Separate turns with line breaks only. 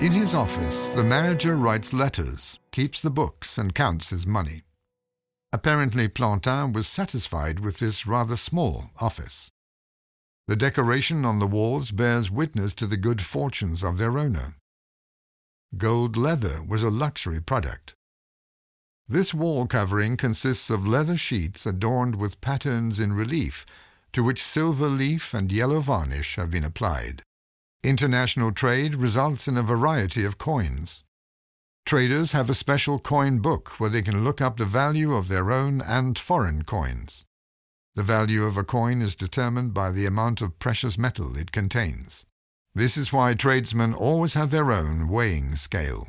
In his office, the manager writes letters, keeps the books, and counts his money. Apparently, Plantin was satisfied with this rather small office. The decoration on the walls bears witness to the good fortunes of their owner. Gold leather was a luxury product. This wall covering consists of leather sheets adorned with patterns in relief, to which silver leaf and yellow varnish have been applied. International trade results in a variety of coins. Traders have a special coin book where they can look up the value of their own and foreign coins. The value of a coin is determined by the amount of precious metal it contains. This is why tradesmen always have their own weighing scale.